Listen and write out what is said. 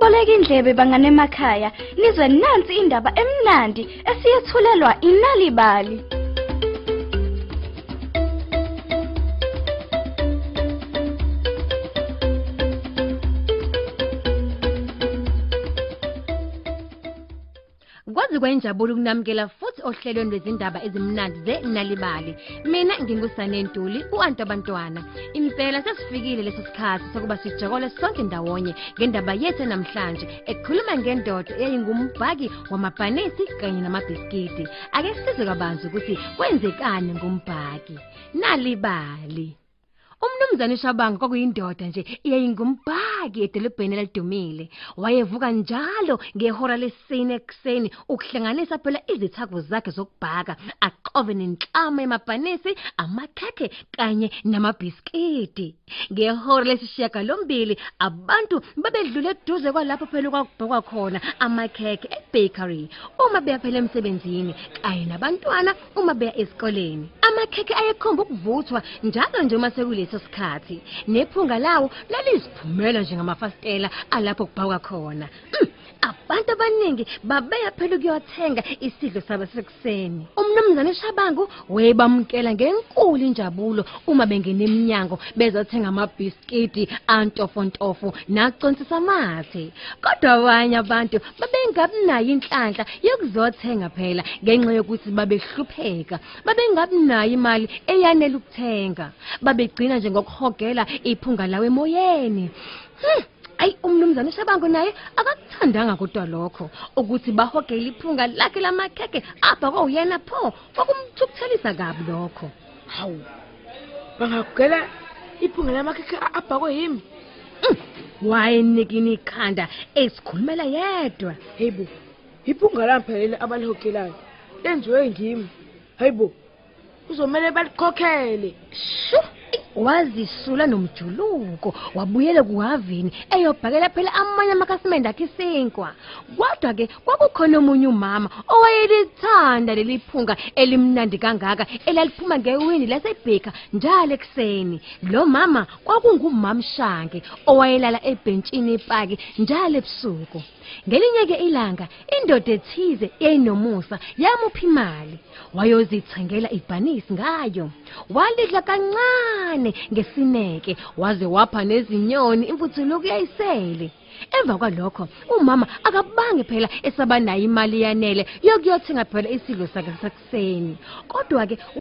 Nibeke indlebe bangane emakhaya nizwe nansi indaba emnandi esiyethulelwa inalibali. Kwazi kwenjabulo ukunamukela futhi ohlelweni lwezindaba ezimnandi ze-Nalibali. Mina ngingusane Ntuli, u-Anto Bantwana. Impela sesifikile leso sikhathi sokuba sijokole sonke ndawonye ngendaba yethu namhlanje ekhuluma ngendoda eyayingumbhaki wamabhanisi kanye namabhiskidi. Ake sizwe kabanzi ukuthi kwenzekani ngumbhaki. Nalibali. Umnumzane Shabanga kwakuyindoda nje iyayingumbhaki edolobheni elidumile. Wayevuka njalo ngehora lesine ekseni ukuhlanganisa phela izithako zakhe zokubhaka, aqove nenhlama yamabhanisi, amakhekhe kanye namabhiskidi. Ngehora lesishiyagalombili abantu babedlule eduze kwalapho phela kwakubhekwa khona amakhekhe ebakery uma beya phela emsebenzini kanye nabantwana uma beya esikoleni. Amakhekhe ayekhomba ukuvuthwa njalo nje uma sekuleso sikhathi nephunga lawo laliziphumela njengamafastela alapho kubhakwa khona. Mm, Abantu abaningi babeya phela ukuyothenga isidlo sabo sekuseni. Umnumzane Shabangu wayebamkela ngenkulu injabulo uma bengena eminyango bezothenga amabhiskidi antofontofo naconsisa amathe. Kodwa abanye abantu babengabi nayo inhlanhla yokuzothenga phela ngenxa yokuthi babehlupheka. Babengabi nayo imali eyanele ukuthenga. Babegcina nje ngokuhogela iphunga lawo emoyeni. Hmm. Ayi umnumzane Shabangu naye akakuthandanga kodwa lokho ukuthi bahogele iphunga lakhe lamakheke apha kwawuyena pho kwakumthukuthelisa kabi lokho. Hawu. Bangagela iphunga lamakhekhe abhakwe yimi. Wayenikini ikhanda esikhulumela yedwa. Hayibo. Iphunga lamphelele abalihogelayo. Lenziwe ngimi. Hayibo. Kuzomela balikhokhele. Shu! Wazisula nomjuluko wabuyela kuhavini eyobhakela phela amanye amakhasimende akhe isinkwa. Kodwa ke kwakukhona omunye umama owayelithanda leli phunga elimnandi kangaka elaliphuma ngewindi lasebheka njalo ekseni lo mama kwakungumamshange owayelala ebhentshini epaki njalo ebusuku. Ngelinye ke ilanga indoda ethize eyinomusa yamupha imali? Wayozithengela ibhanisi ngayo. Walidla kancane ngesineke waze wapha nezinyoni imputhuluko yayisele emva kwalokho umama akabange phela esabanayo imali yanele yokuyothenga phela isidlo sakhe sakuseni. Kodwa ke